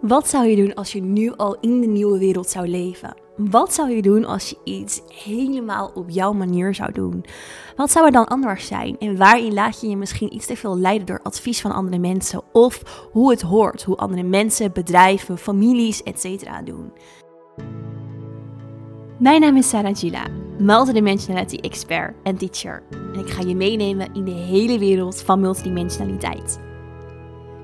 Wat zou je doen als je nu al in de nieuwe wereld zou leven? Wat zou je doen als je iets helemaal op jouw manier zou doen? Wat zou er dan anders zijn? En waarin laat je je misschien iets te veel leiden door advies van andere mensen? Of hoe het hoort, hoe andere mensen, bedrijven, families, etc. doen? Mijn naam is Sarah Gila, multidimensionality expert en teacher. En ik ga je meenemen in de hele wereld van multidimensionaliteit.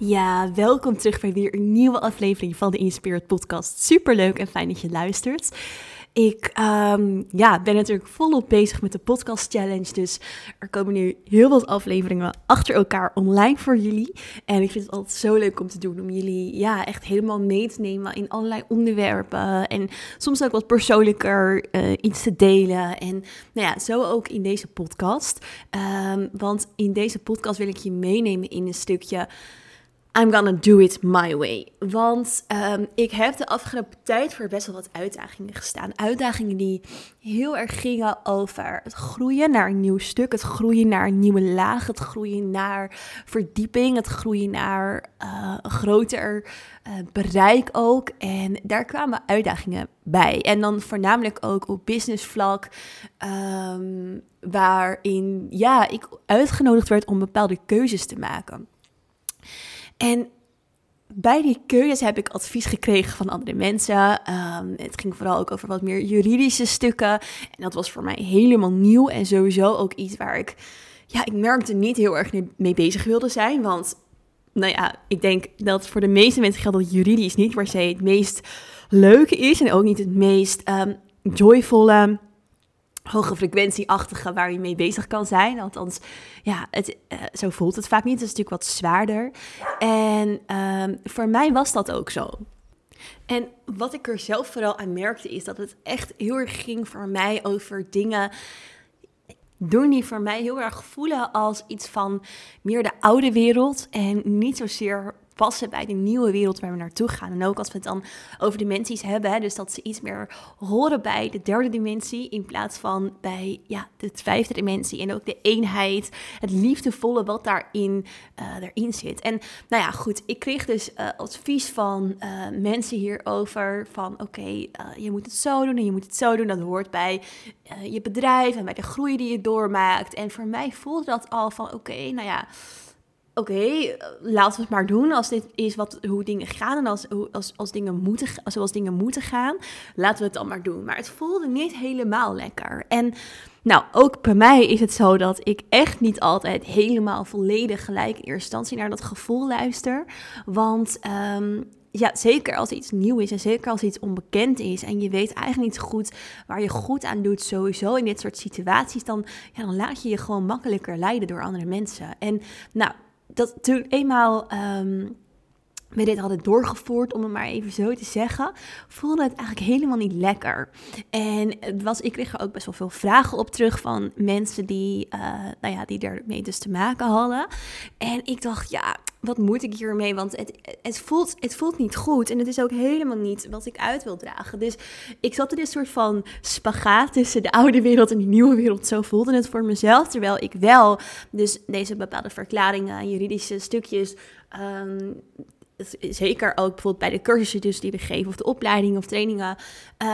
Ja, welkom terug bij weer een nieuwe aflevering van de Inspired Podcast. Super leuk en fijn dat je luistert. Ik um, ja, ben natuurlijk volop bezig met de podcast challenge. Dus er komen nu heel wat afleveringen achter elkaar online voor jullie. En ik vind het altijd zo leuk om te doen. Om jullie ja, echt helemaal mee te nemen in allerlei onderwerpen. En soms ook wat persoonlijker uh, iets te delen. En nou ja, zo ook in deze podcast. Um, want in deze podcast wil ik je meenemen in een stukje I'm gonna do it my way. Want um, ik heb de afgelopen tijd voor best wel wat uitdagingen gestaan. Uitdagingen die heel erg gingen over het groeien naar een nieuw stuk, het groeien naar een nieuwe laag, het groeien naar verdieping, het groeien naar uh, een groter uh, bereik ook. En daar kwamen uitdagingen bij. En dan voornamelijk ook op businessvlak, um, waarin ja, ik uitgenodigd werd om bepaalde keuzes te maken. En bij die keuzes heb ik advies gekregen van andere mensen. Um, het ging vooral ook over wat meer juridische stukken. En dat was voor mij helemaal nieuw en sowieso ook iets waar ik, ja, ik merkte niet heel erg mee bezig wilde zijn. Want, nou ja, ik denk dat voor de meeste mensen geldt dat juridisch niet per se het meest leuke is. En ook niet het meest um, joyvolle hoge frequentieachtige waar je mee bezig kan zijn. Althans, ja, het, uh, zo voelt het vaak niet. Het is natuurlijk wat zwaarder. En um, voor mij was dat ook zo. En wat ik er zelf vooral aan merkte, is dat het echt heel erg ging voor mij over dingen doen die voor mij heel erg voelen als iets van meer de oude wereld en niet zozeer passen bij de nieuwe wereld waar we naartoe gaan. En ook als we het dan over dimensies hebben, dus dat ze iets meer horen bij de derde dimensie in plaats van bij ja, de vijfde dimensie. En ook de eenheid, het liefdevolle wat daarin uh, zit. En nou ja, goed, ik kreeg dus uh, advies van uh, mensen hierover van oké, je moet het zo doen en je moet het zo doen. Dat hoort bij je bedrijf en bij de groei die je doormaakt. En voor mij voelde dat al van oké, nou ja oké, okay, laten we het maar doen. Als dit is wat, hoe dingen gaan en als, als, als dingen moeten, zoals dingen moeten gaan, laten we het dan maar doen. Maar het voelde niet helemaal lekker. En nou, ook bij mij is het zo dat ik echt niet altijd helemaal volledig gelijk in eerste instantie naar dat gevoel luister. Want um, ja, zeker als iets nieuw is en zeker als iets onbekend is en je weet eigenlijk niet goed waar je goed aan doet sowieso in dit soort situaties, dan, ja, dan laat je je gewoon makkelijker leiden door andere mensen. En nou, dat toen eenmaal um, we dit hadden doorgevoerd, om het maar even zo te zeggen, voelde het eigenlijk helemaal niet lekker. En het was, ik kreeg er ook best wel veel vragen op terug van mensen die, uh, nou ja, die ermee dus te maken hadden. En ik dacht, ja, wat moet ik hiermee? Want het, het, voelt, het voelt niet goed. En het is ook helemaal niet wat ik uit wil dragen. Dus ik zat in een soort van spagaat tussen de oude wereld en de nieuwe wereld. Zo voelde het voor mezelf. Terwijl ik wel dus deze bepaalde verklaringen, juridische stukjes. Um, zeker ook bijvoorbeeld bij de cursussen dus die we geven, of de opleidingen of trainingen,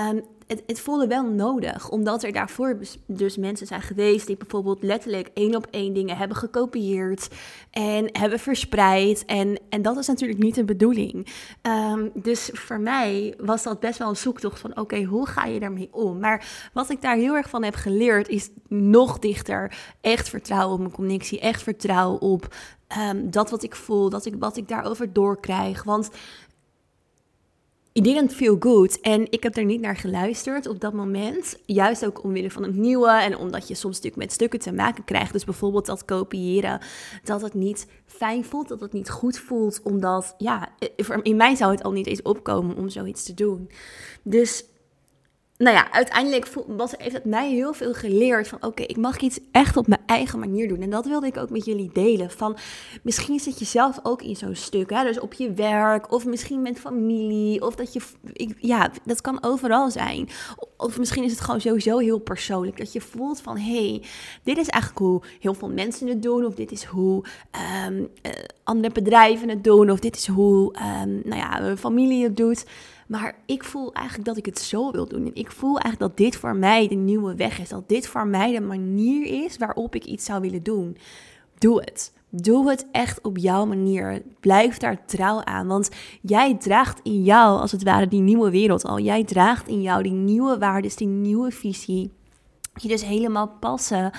um, het, het voelde wel nodig, omdat er daarvoor dus mensen zijn geweest die bijvoorbeeld letterlijk één op één dingen hebben gekopieerd en hebben verspreid. En, en dat is natuurlijk niet de bedoeling. Um, dus voor mij was dat best wel een zoektocht van oké, hoe ga je daarmee om? Maar wat ik daar heel erg van heb geleerd is nog dichter echt vertrouwen op mijn connectie, echt vertrouwen op um, dat wat ik voel, dat ik, wat ik daarover doorkrijg. Want it didn't feel good. En ik heb er niet naar geluisterd op dat moment. Juist ook omwille van het nieuwe. En omdat je soms natuurlijk met stukken te maken krijgt. Dus bijvoorbeeld dat kopiëren. Dat het niet fijn voelt. Dat het niet goed voelt. Omdat, ja, in mij zou het al niet eens opkomen om zoiets te doen. Dus nou ja, uiteindelijk was, heeft het mij heel veel geleerd van oké, ik mag iets echt op mijn eigen manier doen. En dat wilde ik ook met jullie delen. Van misschien zit je zelf ook in zo'n stuk, hè? dus op je werk of misschien met familie. Of dat je, ja, dat kan overal zijn. Of misschien is het gewoon sowieso heel persoonlijk. Dat je voelt van hé, hey, dit is eigenlijk hoe heel veel mensen het doen. Of dit is hoe um, andere bedrijven het doen. Of dit is hoe um, nou ja, familie het doet. Maar ik voel eigenlijk dat ik het zo wil doen. En ik voel eigenlijk dat dit voor mij de nieuwe weg is. Dat dit voor mij de manier is waarop ik iets zou willen doen. Doe het. Doe het echt op jouw manier. Blijf daar trouw aan. Want jij draagt in jou, als het ware, die nieuwe wereld al. Jij draagt in jou die nieuwe waarden, die nieuwe visie je dus helemaal passen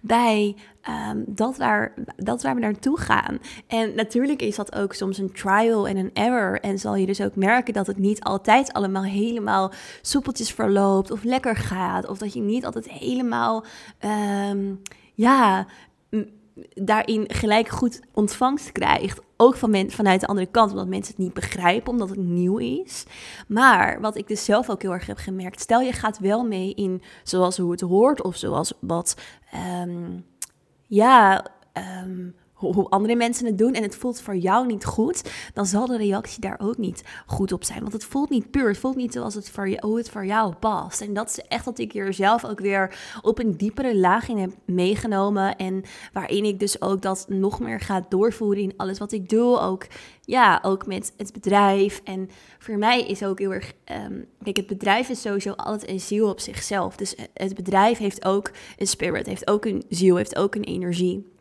bij ehm, dat, waar, dat waar we naartoe gaan. En natuurlijk is dat ook soms een trial en een error. En zal je dus ook merken dat het niet altijd allemaal helemaal soepeltjes verloopt of lekker gaat. Of dat je niet altijd helemaal, um, ja, daarin gelijk goed ontvangst krijgt. Ook van men, vanuit de andere kant, omdat mensen het niet begrijpen, omdat het nieuw is. Maar wat ik dus zelf ook heel erg heb gemerkt, stel je gaat wel mee in zoals hoe het hoort, of zoals wat, um, ja, um, hoe andere mensen het doen en het voelt voor jou niet goed, dan zal de reactie daar ook niet goed op zijn. Want het voelt niet puur, het voelt niet zoals het voor, het voor jou past. En dat is echt wat ik hier zelf ook weer op een diepere laag in heb meegenomen. En waarin ik dus ook dat nog meer ga doorvoeren in alles wat ik doe. Ook, ja, ook met het bedrijf. En voor mij is ook heel erg, um, kijk, het bedrijf is sowieso altijd een ziel op zichzelf. Dus het bedrijf heeft ook een spirit, heeft ook een ziel, heeft ook een energie.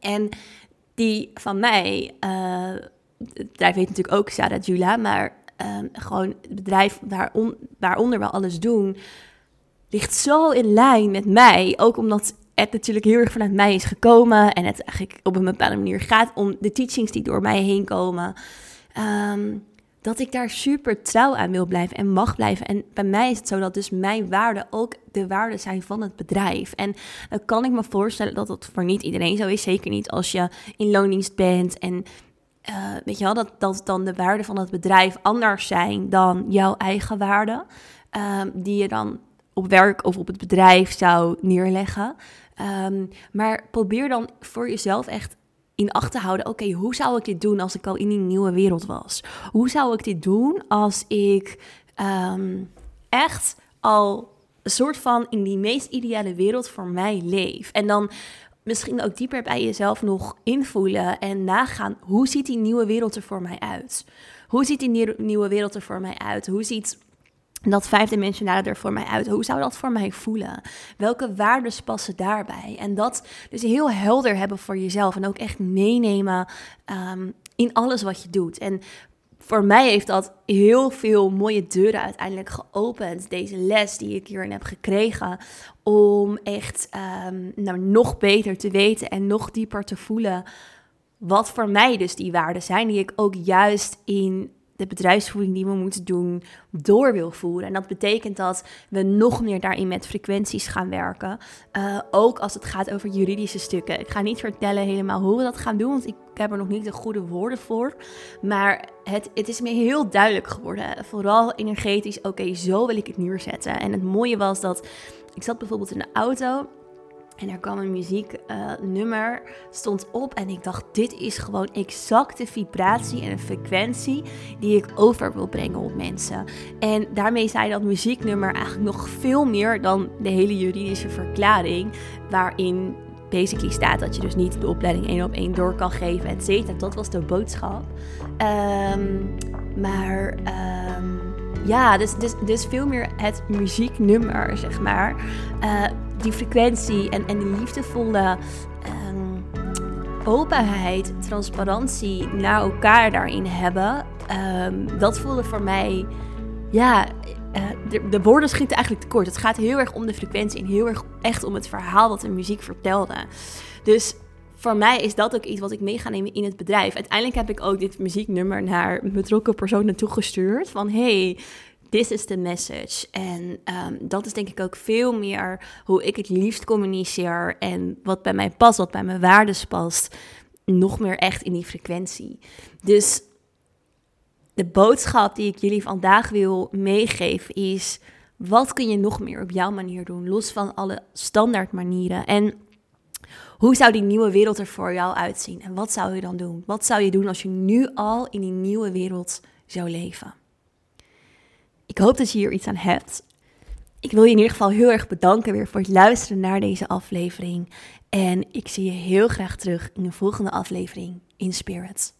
En die van mij, uh, het bedrijf heet natuurlijk ook Sarah Jula, maar uh, gewoon het bedrijf waaron, waaronder we alles doen, ligt zo in lijn met mij. Ook omdat het natuurlijk heel erg vanuit mij is gekomen en het eigenlijk op een bepaalde manier gaat om de teachings die door mij heen komen. Um, dat ik daar super trouw aan wil blijven en mag blijven. En bij mij is het zo dat dus mijn waarden ook de waarden zijn van het bedrijf. En dan kan ik me voorstellen dat dat voor niet iedereen zo is. Zeker niet als je in loondienst bent en uh, weet je wel, dat, dat dan de waarden van het bedrijf anders zijn dan jouw eigen waarden. Um, die je dan op werk of op het bedrijf zou neerleggen. Um, maar probeer dan voor jezelf echt in acht te houden, oké, hoe zou ik dit doen als ik al in die nieuwe wereld was? Hoe zou ik dit doen als ik um, echt al een soort van in die meest ideale wereld voor mij leef? En dan misschien ook dieper bij jezelf nog invoelen en nagaan, hoe ziet die nieuwe wereld er voor mij uit? Hoe ziet die nieuwe wereld er voor mij uit? Hoe ziet dat vijfdimensionale er voor mij uit? Hoe zou dat voor mij voelen? Welke waarden passen daarbij? En dat dus heel helder hebben voor jezelf en ook echt meenemen um, in alles wat je doet. En voor mij heeft dat heel veel mooie deuren uiteindelijk geopend. Deze les die ik hierin heb gekregen. Om echt um, nou, nog beter te weten en nog dieper te voelen. Wat voor mij dus die waarden zijn. Die ik ook juist in de bedrijfsvoering die we moeten doen door wil voeren. En dat betekent dat we nog meer daarin met frequenties gaan werken. Uh, ook als het gaat over juridische stukken. Ik ga niet vertellen helemaal hoe we dat gaan doen, want ik heb er nog niet de goede woorden voor. Maar het, het is me heel duidelijk geworden. Vooral energetisch, oké, zo wil ik het neerzetten. En het mooie was dat ik zat bijvoorbeeld in de auto en er kwam een muzieknummer, uh, stond op en ik dacht, dit is gewoon exact de vibratie en de frequentie die ik over wil brengen op mensen. En daarmee zei dat muzieknummer eigenlijk nog veel meer dan de hele juridische verklaring, waarin basically staat dat je dus niet de opleiding één op één door kan geven, et. Dat was de boodschap. Um, maar... Um, ja, dus, dus, dus veel meer het muzieknummer, zeg maar. Uh, die frequentie en, en die liefdevolle um, openheid, transparantie naar elkaar daarin hebben. Um, dat voelde voor mij, ja, uh, de, de, woorden schieten eigenlijk tekort. Het gaat heel erg om de frequentie en heel erg echt om het verhaal dat de muziek vertelde. Dus voor mij is dat ook iets wat ik mee ga nemen in het bedrijf. Uiteindelijk heb ik ook dit muzieknummer naar betrokken personen toegestuurd. Van hey, this is the message. En ehm, dat is denk ik ook veel meer hoe ik het liefst communiceer. En wat bij mij past, wat bij mijn waardes past. Nog meer echt in die frequentie. Dus de boodschap die ik jullie vandaag wil meegeven is: wat kun je nog meer op jouw manier doen, los van alle standaard manieren? En hoe zou die nieuwe wereld er voor jou uitzien? En wat zou je dan doen? Wat zou je doen als je nu al in die nieuwe wereld zou leven? Ik hoop dat je hier iets aan hebt. Ik wil je in ieder geval heel erg bedanken weer voor het luisteren naar deze aflevering. En ik zie je heel graag terug in de volgende aflevering in Spirit.